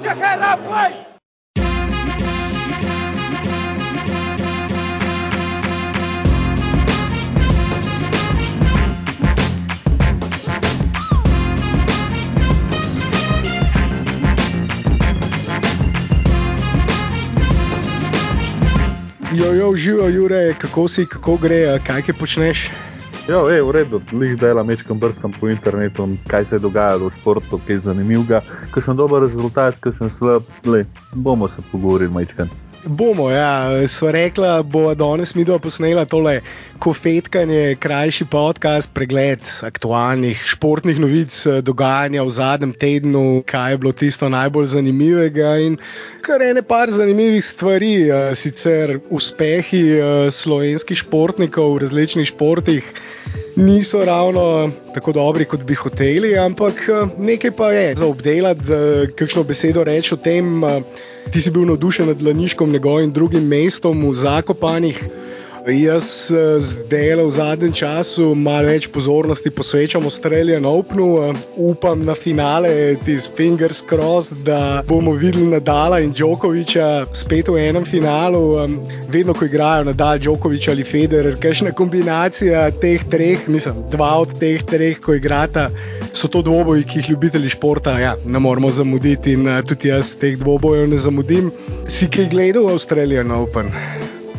Put your head up, play! Jo, jo, živijo, Jure, kako si, kako gre, kaj kaj počneš? Ja, je v redu, lih dela mečkam brskam po internetu, kaj se je dogajalo v športu, kaj je zanimivega, kakšen dober rezultat, kakšen slab, le, bomo se pogovorili mečkam. Bomo, ja, sva rekla, bo danes mi dva posnela tole kofetkanje, krajši podcast, pregled aktualnih športnih novic, dogajanja v zadnjem tednu, kaj je bilo tisto najbolj zanimivega in kar ene par zanimivih stvari, eh, sicer uspehi eh, slovenskih športnikov v različnih športih. Niso ravno tako dobri, kot bi hoteli, ampak eh, nekaj pa je za obdelati, kakšno besedo reči o tem. Ti si bil navdušen nad Laniškom, njegovim drugim mestom v Zakopanih. Jaz eh, zdaj v zadnjem času malo več pozornosti posvečam Avstralijan Openu, eh, upam na finale, ti fingers crossed, da bomo videli Nadala in Djokoviča spet v enem finalu. Vedno, ko igrajo Nadal, Djokovič ali Federer, kakšna kombinacija teh treh, mislim, dva od teh treh, ko igrata so to dvoboji, ki jih ljubitelji športa ja, ne moremo zamuditi, in uh, tudi jaz teh dvobojev ne zamudim. Si kaj gledal v Australijan Open?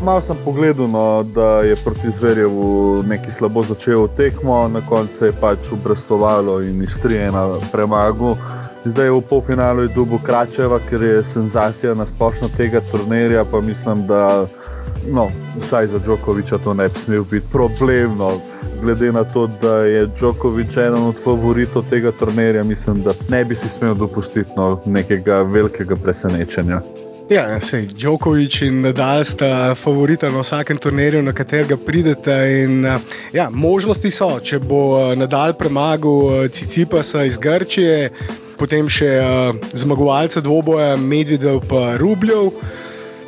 Malo sem pogledal, no, da je proti Zverjevu nekaj slabo začel tekmo, na koncu je pač obrestovalo in iztrijena premagal. Zdaj je v polfinalu dubu Kračeva, ker je senzacija na splošno tega turnirja, pa mislim, da no, vsaj za Djokoviča to ne bi smel biti problem. No glede na to, da je Djokovič eden od favoritov tega turnirja, mislim, da ne bi si smel dopustiti no, nekega velikega presenečenja. Ja, sej, Djokovič in Nadal sta favorita na vsakem turnirju, na katerega pridete. In, ja, možnosti so, če bo Nadal premagal Cicipasa iz Grčije, potem še zmagovalca dvoboja Medvedev pa Rubljev.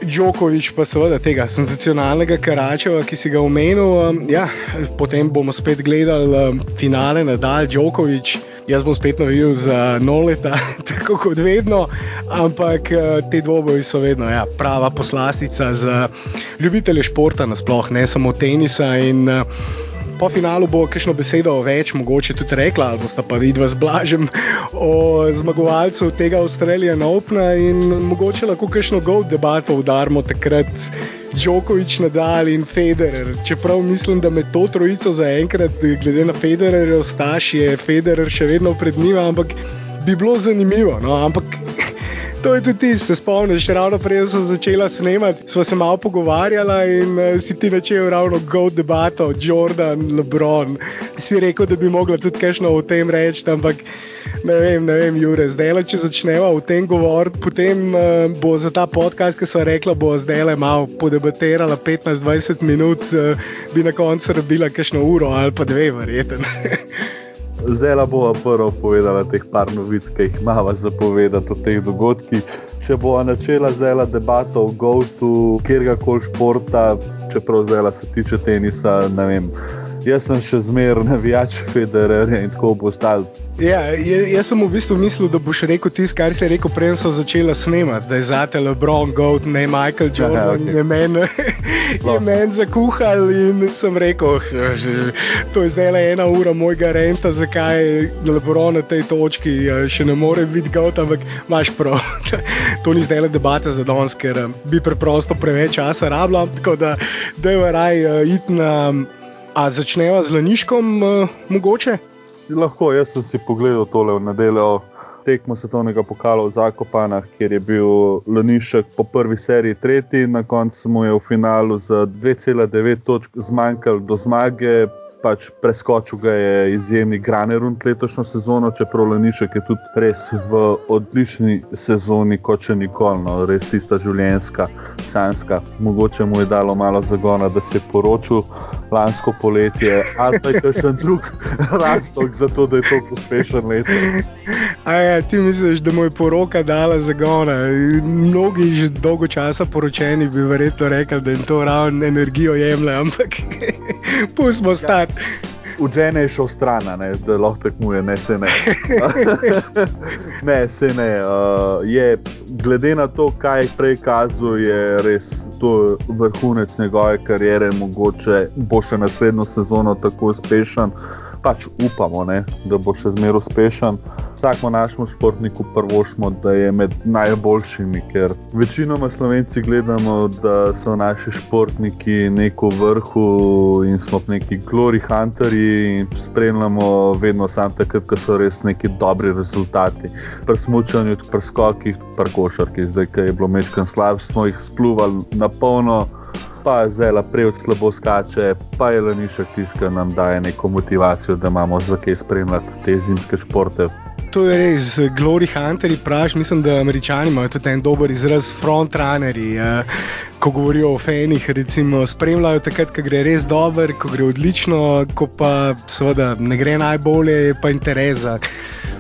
Djokovič, pa seveda tega senzacionalnega Karačeva, ki si ga omenil. Um, ja, potem bomo spet gledali um, finale Nadal, Djokovič. Jaz bom spet navil za Noleta, tako kot vedno, ampak uh, te dvoboji so vedno ja, prava poslastica za ljubitelje športa, nasplošno ne samo tenisa. In, uh, po finalu bo kakšno besedo več, mogoče tudi rekla, ali sta pa vidva z blažem o zmagovalcu tega Avstralija Opna in mogoče lahko kakšno gold debato udarmo takrat. Djokovič, Nadal in Federer. Čeprav mislim, da med to trojico zaenkrat, glede na Federerja, ostaš je Federer še vedno pred njim, ampak bi bilo zanimivo. No? Ampak To je tudi ti, se spomniš, ravno prej sem začela snemati, smo se malo pogovarjali in uh, si ti začel ravno go debato, Jordan, Lebron. Si rekel, da bi mogla tudi kajšno o tem reči, ampak ne vem, ne vem, Jure, zdaj le, če začnemo o tem govoriti, potem uh, bo za ta podcast, ki so rekla, bo zdaj le malo podebatirala 15-20 minut, uh, bi na koncu rabila kajšno uro ali pa dve, verjeten. Zdaj bo prvo povedala teh par novic, ki jih imamo za povedati o teh dogodkih. Če bo načela zdaj debata o GOAT-u, kjerkoli športa, čeprav zdaj se tiče tenisa, ne vem. Jaz sem še zmeraj navijač Federerja in tako bo stal Ja, jaz sem v bistvu mislil, da boš rekel tisto, kar si rekel, prej so začela snemati, da je zate Lebron, Gold, ne Michael Jordan, okay. je meni men zakuhal in sem rekel, to je zdaj le ena ura mojega renta, zakaj Lebron na tej točki še ne more biti Gold, ampak imaš prav. to ni zdaj le debata za danes, ker bi preprosto preveč časa rabila, tako da je raj iti na. A začneva z Laniškom, mogoče? Lahko, jaz sem si pogledal tole v nedeljo tekmo svetovnega pokala v Zakopanah, kjer je bil Lanišek po prvi seriji tretji, na koncu mu je v finalu za 2,9 točk zmanjkalo do zmage. Pač preskočil ga je izjemni Granerund letošnjo sezono, čeprav Lanišek je tudi res v odlični sezoni, kot še nikoli, no, res tista življenjska, sanska. Mogoče mu je dalo malo zagona, da se je poročil lansko poletje, ali pa je še en drug razlog za to, da je to uspešen let. Ja, ti misliš, da mu je poroka dala zagona? Mnogi že dolgo časa poročeni bi verjetno rekli, da jim to ravno energijo jemlje, ampak pustimo stati. Učene je šel stran, da lahko tekmuje, ne se ne. ne, se ne. Uh, je, glede na to, kaj je prej kazal, je res to vrhunec njegove kariere, mogoče bo še naslednjo sezono tako uspešen. Pač upamo, ne, da bo še zmeraj uspešen vsakmo našemu športniku prvošmo, da je med najboljšimi, ker večinoma slovenci gledamo, da so naši športniki neko vrhu in smo neki glory hunterji in spremljamo vedno samo takrat, ko so res neki dobri rezultati. Pri smučanju, pri skokih, pri košarki, zdaj, ki je bilo mečkan slab, smo jih spluvali na polno. Pa naprej od slabo skače, pa je lanišek tisti, ki nam daje neko motivacijo, da imamo za kaj spremljati te zimske športe, to je res, Glory Hunteri, praš, mislim, da američani imajo tudi en dober izraz, frontrunnerji. Uh, ko govorijo o fenih, recimo, spremljajo takrat, ko gre res dobro, ko gre odlično, ko pa seveda ne gre najbolje, je pa interes za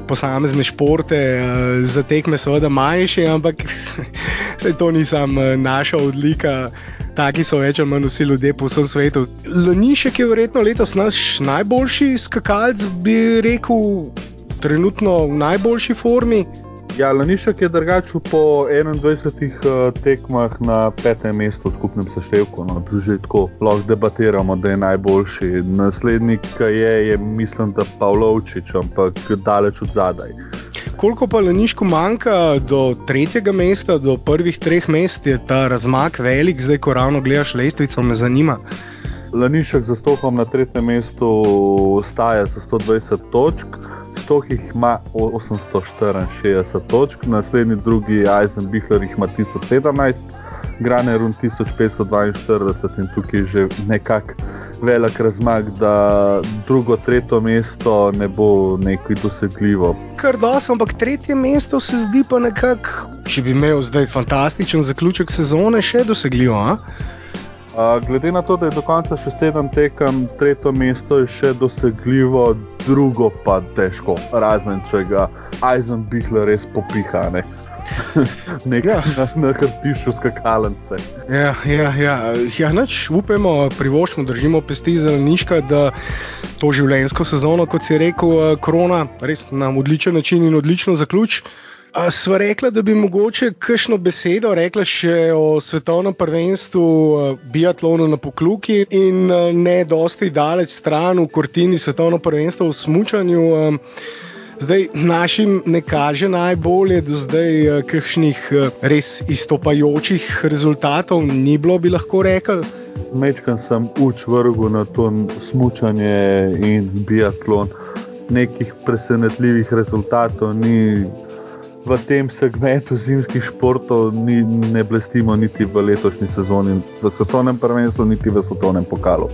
posamezne športe, uh, za tekme seveda manjše, ampak se to nisem uh, naša odlika. Taki so več ali manj vsi ljudje po vsem svetu. Lanišek je verjetno letos naš najboljši skakalc, bi rekel, trenutno v najboljši formi. Ja, Lanišek je drugačen po 21 uh, tekmah na petem mestu v skupnem seštevku. No, že tako lahko debatiramo, da je najboljši. Naslednik je, je mislim, da Pavlovčič, ampak daleč od zadaj. Koliko pa Laniško manjka do tretjega mesta, do prvih treh mest, je ta razmak velik, zdaj ko ravno gledaš lestvico, me zanima. Lanišek za stohom na tretjem mestu staja za 120 točk. Stoh jih ima 864 točk, naslednji drugi Aizen Bihler jih ima 1017, Graner run 1542 in tukaj je že nekako velik razmak, da drugo, tretje mesto ne bo nekaj dosegljivo. Kar dos, ampak tretje mesto se zdi pa nekako, če bi imel zdaj fantastičen zaključek sezone, še dosegljivo. A? glede na to, da je do konca še sedem tekem, tretje mesto je še dosegljivo, drugo pa težko, razen če ga Eisenbihler res popiha. Ne? Nekaj ja. na krtišu skakalence. Ja, ja, ja. ja nač, upamo, privoščimo, držimo pesti za Niška, da to življenjsko sezono, kot si rekel, korona, res na odličen način in odlično zaključi. Sva rekla, da bi mogoče kakšno besedo rekla še o svetovnem prvenstvu biatlonu na pokluki in ne dosti daleč stran v Kortini svetovno prvenstvo v Smučanju. Zdaj, našim ne kaže najbolje, do zdaj kakšnih res izstopajočih rezultatov ni bilo, bi lahko rekel. Mečkam sem uč vrgu na to smučanje in biatlon. Nekih presenetljivih rezultatov ni v tem segmentu zimskih športov ni, ne blestimo niti v letošnji sezoni, v svetovnem prvenstvu, niti v svetovnem pokalu.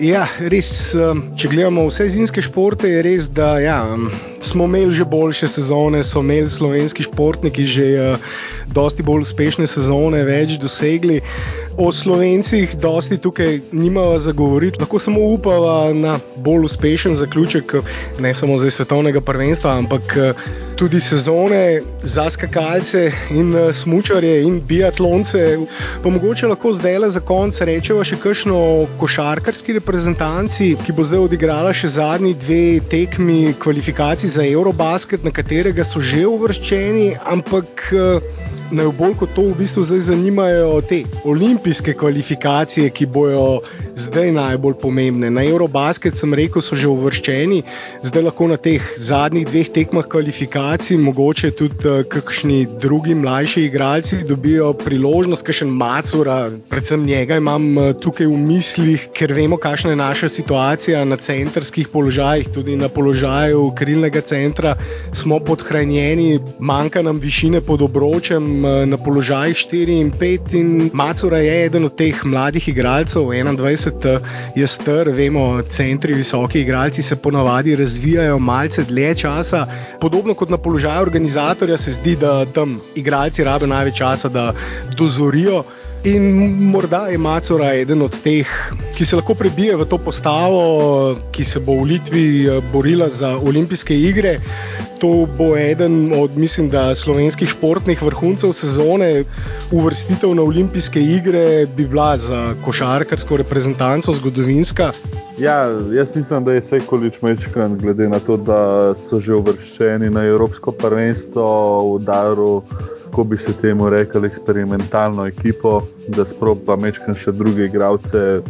Ja, res, um, če gledamo vse zimske športe, je res, da ja, smo imeli že boljše sezone, so imeli slovenski športniki že uh, dosti bolj uspešne sezone, več dosegli. O slovencih dosti tukaj nimamo za govoriti, lahko samo upamo na bolj uspešen zaključek, ne samo za svetovnega prvenstva, ampak uh, tudi sezone za skakalce in uh, smočarje in biatlonce. Pa mogoče lahko zdaj le za konec rečemo še kakšno košarkarski reprezentanci, ki bo zdaj odigrala še zadnji dve tekmi kvalifikacij za Eurobasket, na katerega so že uvrščeni, ampak. Uh, naj bolj kot to v bistvu zdaj zanimajo te olimpijske kvalifikacije, ki bojo zdaj najbolj pomembne. Na Eurobasket sem rekel, so že uvrščeni, zdaj lahko na teh zadnjih dveh tekmah kvalifikacij, mogoče tudi uh, kakšni drugi mlajši igralci dobijo priložnost, kakšen Macura, predvsem njega imam uh, tukaj v mislih, ker vemo, kakšna je naša situacija na centrskih položajih, tudi na položaju krilnega centra smo podhranjeni, manjka nam višine pod obročem, Eh, na položajih 4 in 5. In Macura je eden od teh mladih igralcev, 21 eh, je star, vemo, centri, visoki igralci se ponavadi razvijajo malce dlje časa. Podobno kot na položaju organizatorja, se zdi, da tam igralci rabijo največ časa, da dozorijo. In morda je Macora eden od teh, ki se lahko prebije v to postavo, ki se bo v Litvi eh, borila za olimpijske igre. To bo eden od, mislim, da slovenskih športnih vrhuncev sezone. Uvrstitev na olimpijske igre bi bila za košarkarsko reprezentanco zgodovinska. Ja, jaz mislim, da je Sekolič mečkan, glede na to, da so že uvrščeni na Evropsko prvenstvo v Daru kako bi se temu rekli, eksperimentalno ekipo, da sproba mečkam še druge igralce.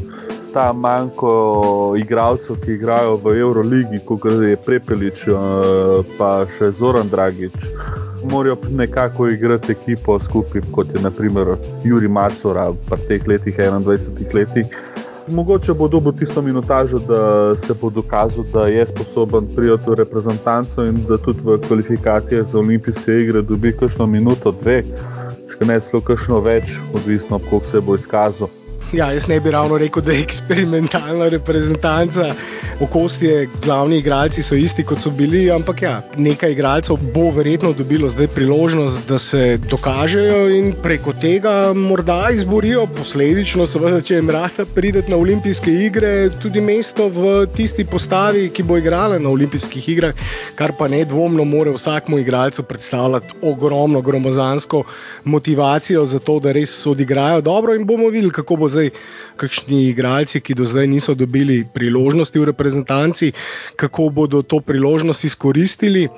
Ta manjko igralcev, ki igrajo v Euroligi, kot je Prepelič, eh, pa še Zoran Dragič, morajo nekako igrati ekipo skupaj, kot je naprimer Juri Macora v teh letih, 21 letih mogoče bo dobil tisto minutažo, da se bo dokazal, da je sposoben prijeti v reprezentanco in da tudi v kvalifikacijah za olimpijske igre dobi kakšno minuto, dve, še ne celo kakšno več, odvisno, koliko se bo izkazal. Ja, jaz ne bi ravno rekel, da je eksperimentalna reprezentanca okostje, glavni igralci so isti, kot so bili, ampak ja, nekaj igralcev bo verjetno dobilo zdaj priložnost, da se dokažejo in preko tega morda izborijo, posledično, seveda, če jim rahla prideti na olimpijske igre, tudi mesto v tisti postavi, ki bo igrala na olimpijskih igrah, kar pa nedvomno more vsakmu igralcu predstavljati ogromno, gromozansko motivacijo za to, da res odigrajo dobro in bomo videli, kako bo zdaj kakšni igralci, ki do zdaj niso dobili priložnosti v reprezentanci, kako bodo to priložnost izkoristili.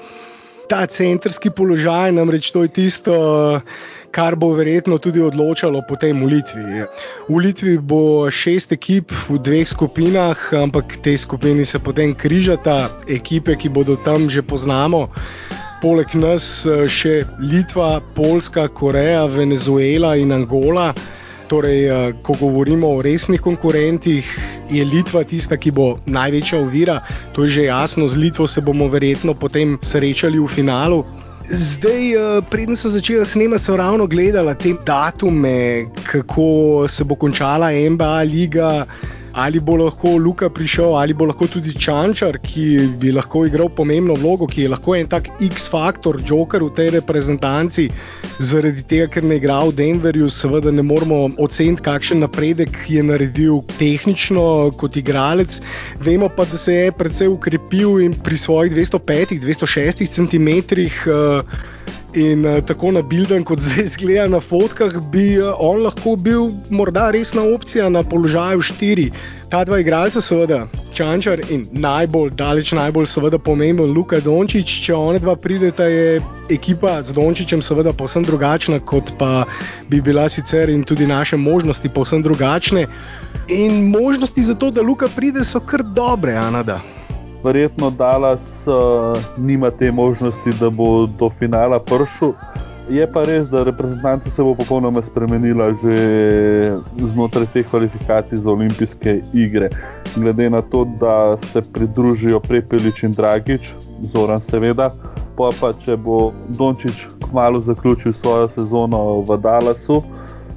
Ta centrski položaj, namreč to je tisto, kar bo verjetno tudi odločalo potem v Litvi. V Litvi bo šest ekip v dveh skupinah, ampak te skupine se potem križata, ekipe, ki bodo tam že poznamo. Poleg nas še Litva, Poljska, Koreja, Venezuela in Angola. Torej, eh, ko govorimo o resnih konkurentih, je Litva tista, ki bo največja ovira. To je že jasno, z Litvo se bomo verjetno potem srečali v finalu. Zdaj, eh, preden sem začela snemati, sem ravno gledala te datume, kako se bo končala NBA liga ali bo lahko Luka prišel, ali bo lahko tudi Čančar, ki bi lahko igral pomembno vlogo, ki je lahko en tak X-faktor, joker v tej reprezentanci, zaradi tega, ker ne igra v Denverju, seveda ne moramo oceniti, kakšen napredek je naredil tehnično kot igralec. Vemo pa, da se je predvsej ukrepil in pri svojih 205-206 cm. Uh, In uh, tako na Bilden, kot zdaj izgleda na fotkah, bi uh, on lahko bil morda resna opcija na položaju 4. Ta dva igralca, seveda, Čančar in najbolj, daleč najbolj, seveda, pomemben Luka Dončić. Če one dva prideta, je ekipa z Dončićem, seveda, povsem drugačna, kot pa bi bila sicer in tudi naše možnosti povsem drugačne. In možnosti za to, da Luka pride, so kar dobre, Anada verjetno Dallas uh, nima te možnosti, da bo do finala prišel. Je pa res, da reprezentanca se bo popolnoma spremenila že znotraj teh kvalifikacij za olimpijske igre. Glede na to, da se pridružijo Prepelič in Dragič, Zoran seveda, pa pa če bo Dončić kmalo zaključil svojo sezono v Dallasu,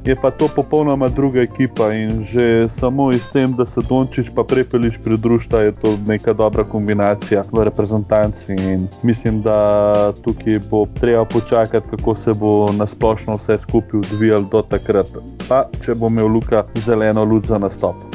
je pa to popolnoma druga ekipa in že samo iz tem, da se Dončić pa Prepelič pridružita, je to neka dobra kombinacija v reprezentanci in mislim, da tukaj bo treba počakati, kako se bo nasplošno vse skupaj odvijalo do takrat. Pa če bo imel Luka zeleno luč za nastop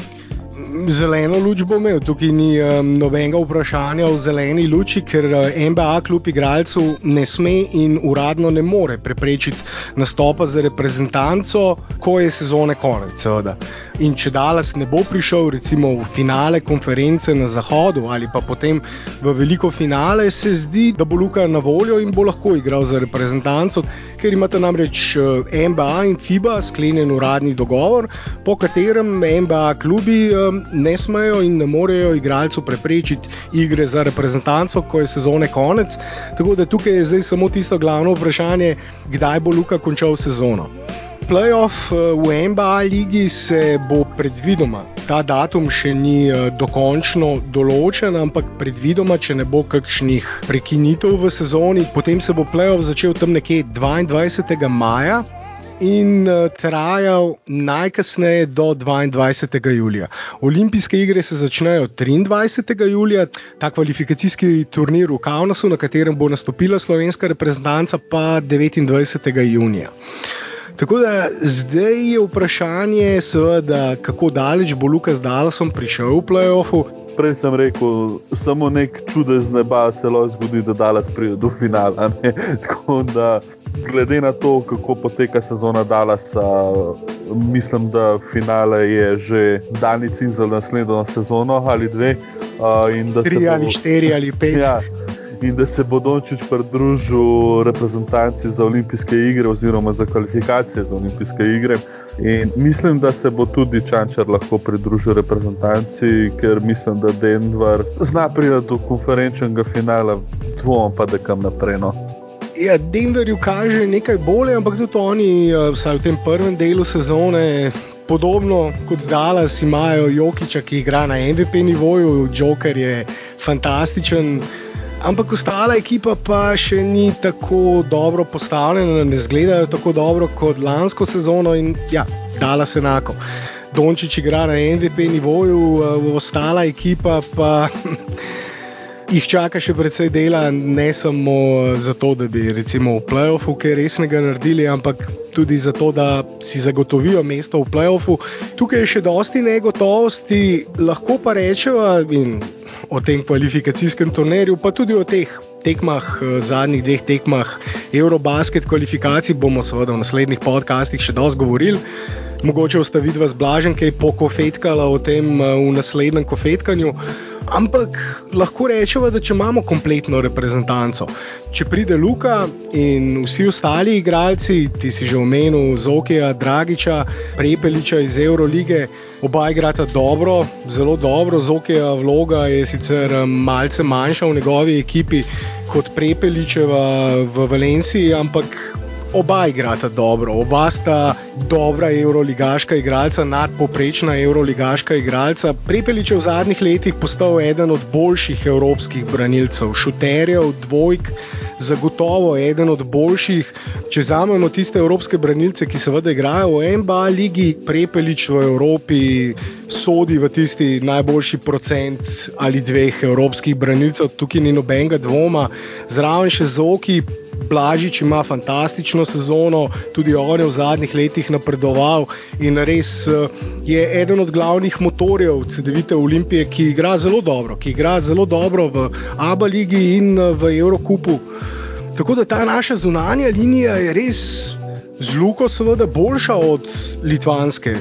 zeleno luč bo imel, tukaj ni um, nobenega vprašanja o zeleni luči, ker uh, NBA kljub igralcu ne sme in uradno ne more preprečiti nastopa za reprezentanco, ko je sezone konec. Seveda. In če Dallas ne bo prišel recimo v finale konference na zahodu ali pa potem v veliko finale, se zdi, da bo Luka na voljo in bo lahko igral za reprezentanco, ker imate namreč NBA uh, in FIBA sklenjen uradni dogovor, po katerem NBA klubi um, ne smejo in ne morejo igralcu preprečiti igre za reprezentanco, ko je sezone konec. Tako da tukaj je zdaj samo tisto glavno vprašanje, kdaj bo Luka končal sezono. Playoff eh, v NBA ligi se bo predvidoma, ta datum še ni eh, dokončno določen, ampak predvidoma, če ne bo kakšnih prekinitev v sezoni, potem se bo playoff začel tam nekje 22. maja in uh, trajal najkasneje do 22. julija. Olimpijske igre se začnejo 23. julija, ta kvalifikacijski turnir v Kaunasu, na katerem bo nastopila slovenska reprezentanca, pa 29. junija. Tako da zdaj je vprašanje, seveda, kako daleč bo Lukas Dalasom prišel v playoffu. Prej sem rekel, samo nek čudež z neba se lahko zgodi, da Dalas pride do finala. Tako da, glede na to, kako poteka sezona Dalasa, mislim, da finale je že daljnici za naslednjo sezono ali dve. Uh, Tri ali bo, štiri ali pet. Ja, in da se bo Dončić pridružil reprezentanci za olimpijske igre oziroma za kvalifikacije za olimpijske igre. In mislim, da se bo tudi Čančar lahko pridružil reprezentanci, ker mislim, da Denver zna priti do konferenčnega finala, dvomim pa, da kam naprej. No. Ja, Denverju kaže nekaj bolje, ampak tudi oni, eh, vsaj v tem prvem delu sezone, podobno kot Dallas, imajo Jokiča, ki igra na MVP nivoju, Joker je fantastičen. Ampak ostala ekipa pa še ni tako dobro postavljena, ne zgledajo tako dobro kot lansko sezono in ja, dala se enako. Dončić igra na MVP nivoju, ostala ekipa pa jih čaka še precej dela, ne samo zato, da bi recimo v playoffu kaj resnega naredili, ampak tudi zato, da si zagotovijo mesto v playoffu. Tukaj je še dosti negotovosti, lahko pa rečemo in o tem kvalifikacijskem turnirju, pa tudi o teh tekmah, eh, zadnjih dveh tekmah Eurobasket kvalifikacij, bomo seveda v naslednjih podcastih še dosti govorili. Mogoče ostaviti vas blažen, kaj pokofetkala o tem eh, v naslednjem kofetkanju. Ampak lahko rečemo, da če imamo kompletno reprezentanco, če pride Luka in vsi ostali igralci, ti si že omenil Zokija, Dragiča, Prepeliča iz Eurolige, oba igrata dobro, zelo dobro. Zokija vloga je sicer eh, malce manjša v njegovi ekipi kot Prepeličeva v Valenciji, ampak oba igrata dobro, oba sta dobra euroligaška igralca, nadpoprečna euroligaška igralca. Prepelič je v zadnjih letih postal eden od boljših evropskih branilcev, šuterjev, dvojk. Zagotovo je eden od boljših, če vzamemo tiste evropske branilce, ki seveda igrajo v NBA ligi, prepelič v Evropi, sodi v tisti najboljši procent ali dveh evropskih branilcev, tukaj ni nobenega dvoma. Zraven še zoki, Blažič ima fantastično sezono, tudi on je v zadnjih letih napredoval in res eh, je eden od glavnih motorjev CD-vite Olimpije, ki igra zelo dobro, ki igra zelo dobro v Abu Leiji in eh, v Eurokupu. Tako da ta naša zunanja linija je res z luko, seveda, boljša od litvanske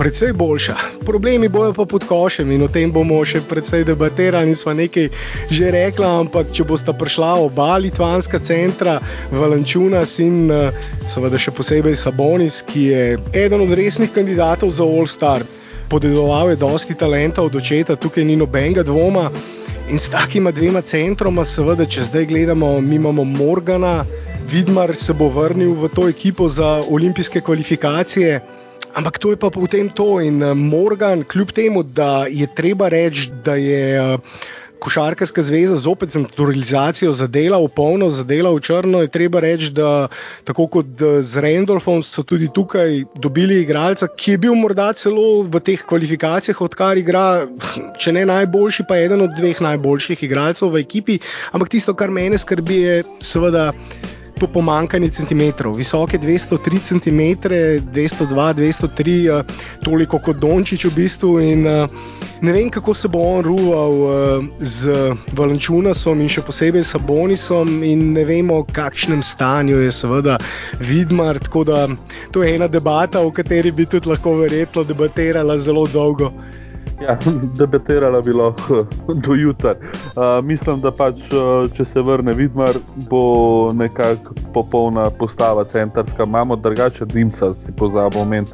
precej boljša. Problemi bojo pa pod košem in o tem bomo še precej debatirali. Sva nekaj že rekla, ampak če bosta prišla oba litvanska centra, Valančunas in eh, seveda še posebej Sabonis, ki je eden od resnih kandidatov za All Star. Podedoval je dosti talenta od očeta, tukaj ni nobenega dvoma. In s takima dvema centroma, seveda, če zdaj gledamo, mi imamo Morgana, Vidmar se bo vrnil v to ekipo za olimpijske kvalifikacije. Ampak to je pa potem to. In uh, Morgan, kljub temu, da je treba reči, da je uh, Košarkarska zveza zopet z naturalizacijo zadela v polno, zadela v črno, je treba reči, da tako kot z Randolphom so tudi tukaj dobili igralca, ki je bil morda celo v teh kvalifikacijah, odkar igra, če ne najboljši, pa eden od dveh najboljših igralcev v ekipi. Ampak tisto, kar mene skrbi, je seveda to pomankanje centimetrov. Visoke 203 cm, 202, 203, toliko kot Dončić v bistvu. In, uh, ne vem, kako se bo on ruval uh, z Valenčunasom in še posebej s Bonisom, in ne vemo, v kakšnem stanju je seveda Vidmar. Da to je ena debata, o kateri bi tudi lahko verjetno debatirala zelo dolgo. Ja, debatirala bi lahko do jutra. Uh, mislim, da pač, če se vrne Vidmar, bo nekako popolna postava centrska. Imamo drugače dimca, si pozabo omeniti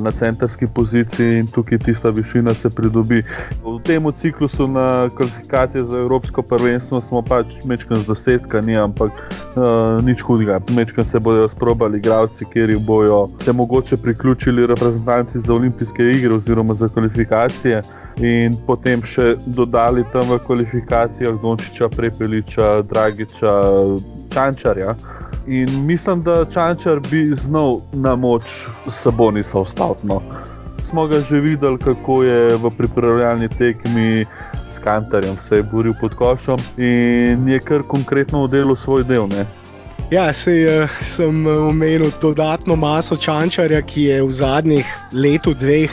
na centrski poziciji in tukaj tista višina se pridobi. V tem ciklusu na kvalifikacije za Evropsko prvenstvo smo pač mečkani z desetkami, ampak uh, nič hudega. Mečkani se bodo sprobali igravci, kjer bojo se mogoče priključili reprezentanci za olimpijske igre oziroma za kvalifikacije. In potem še dodali tam v kvalifikacijah Dončiča, Prepeliča, Dragiča, Čančarja. In mislim, da Čančar bi znal na moč Saboni so ostatno. Smo ga že videli, kako je v pripravljalni tekmi s Kantarjem se je boril pod košom in je kar konkretno oddelal svoj del. Ne? Ja, sej, uh, sem omenil dodatno maso čančarja, ki je v zadnjih letu, dveh.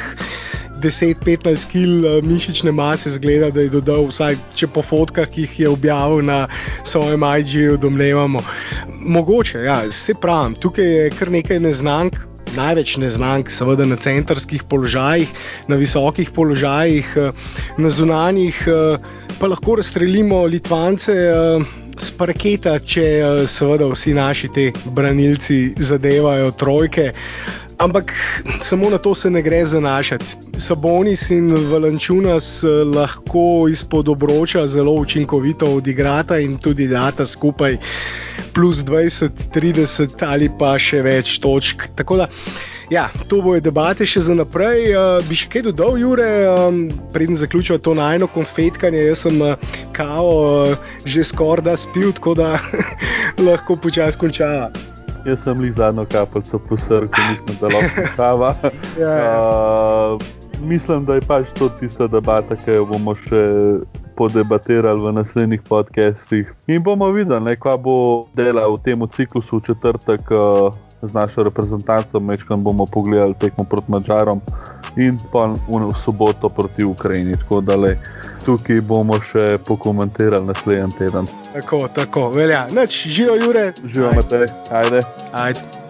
10-15 kg mišične mase, zgleda, da je dodal, vsaj če po fotkah, ki jih je objavil na svojem IG-ju, domnevamo. Mogoče, ja, se pravim, tukaj je kar nekaj neznank, največ neznank, seveda na centrskih položajih, na visokih položajih, na zunanjih, pa lahko razstrelimo Litvance. Z parketa, če seveda vsi naši ti branilci zadevajo trojke. Ampak samo na to se ne gre zanašati. Sabonis in Valančunas lahko izpod obroča zelo učinkovito odigrata in tudi data skupaj plus 20, 30 ali pa še več točk. Tako da, ja, to bojo debate še za naprej. Uh, bi še kaj dodal, Jure, um, preden zaključujem to najno konfetkanje. Jaz sem uh, kao uh, že skoraj da spil, tako da lahko počasi končava. Jaz sem jih zadnjo kapljico posrl, ko mislim, da lahko kava. ja, ja. uh, mislim, da je pač to tista debata, ki jo bomo še podebatirali v naslednjih podcestih. In bomo videli, kaj bo dela v tem ciklusu v četrtek uh, z našo reprezentanco, mečkam bomo pogledali tekmo proti Mačarom in pa v soboto proti Ukrajini. Tako da le tukaj bomo še pokomentirali naslednji teden. Tako, tako, velja. Noč, živijo, Jure. Živijo, Matej. Ajde. Ajde.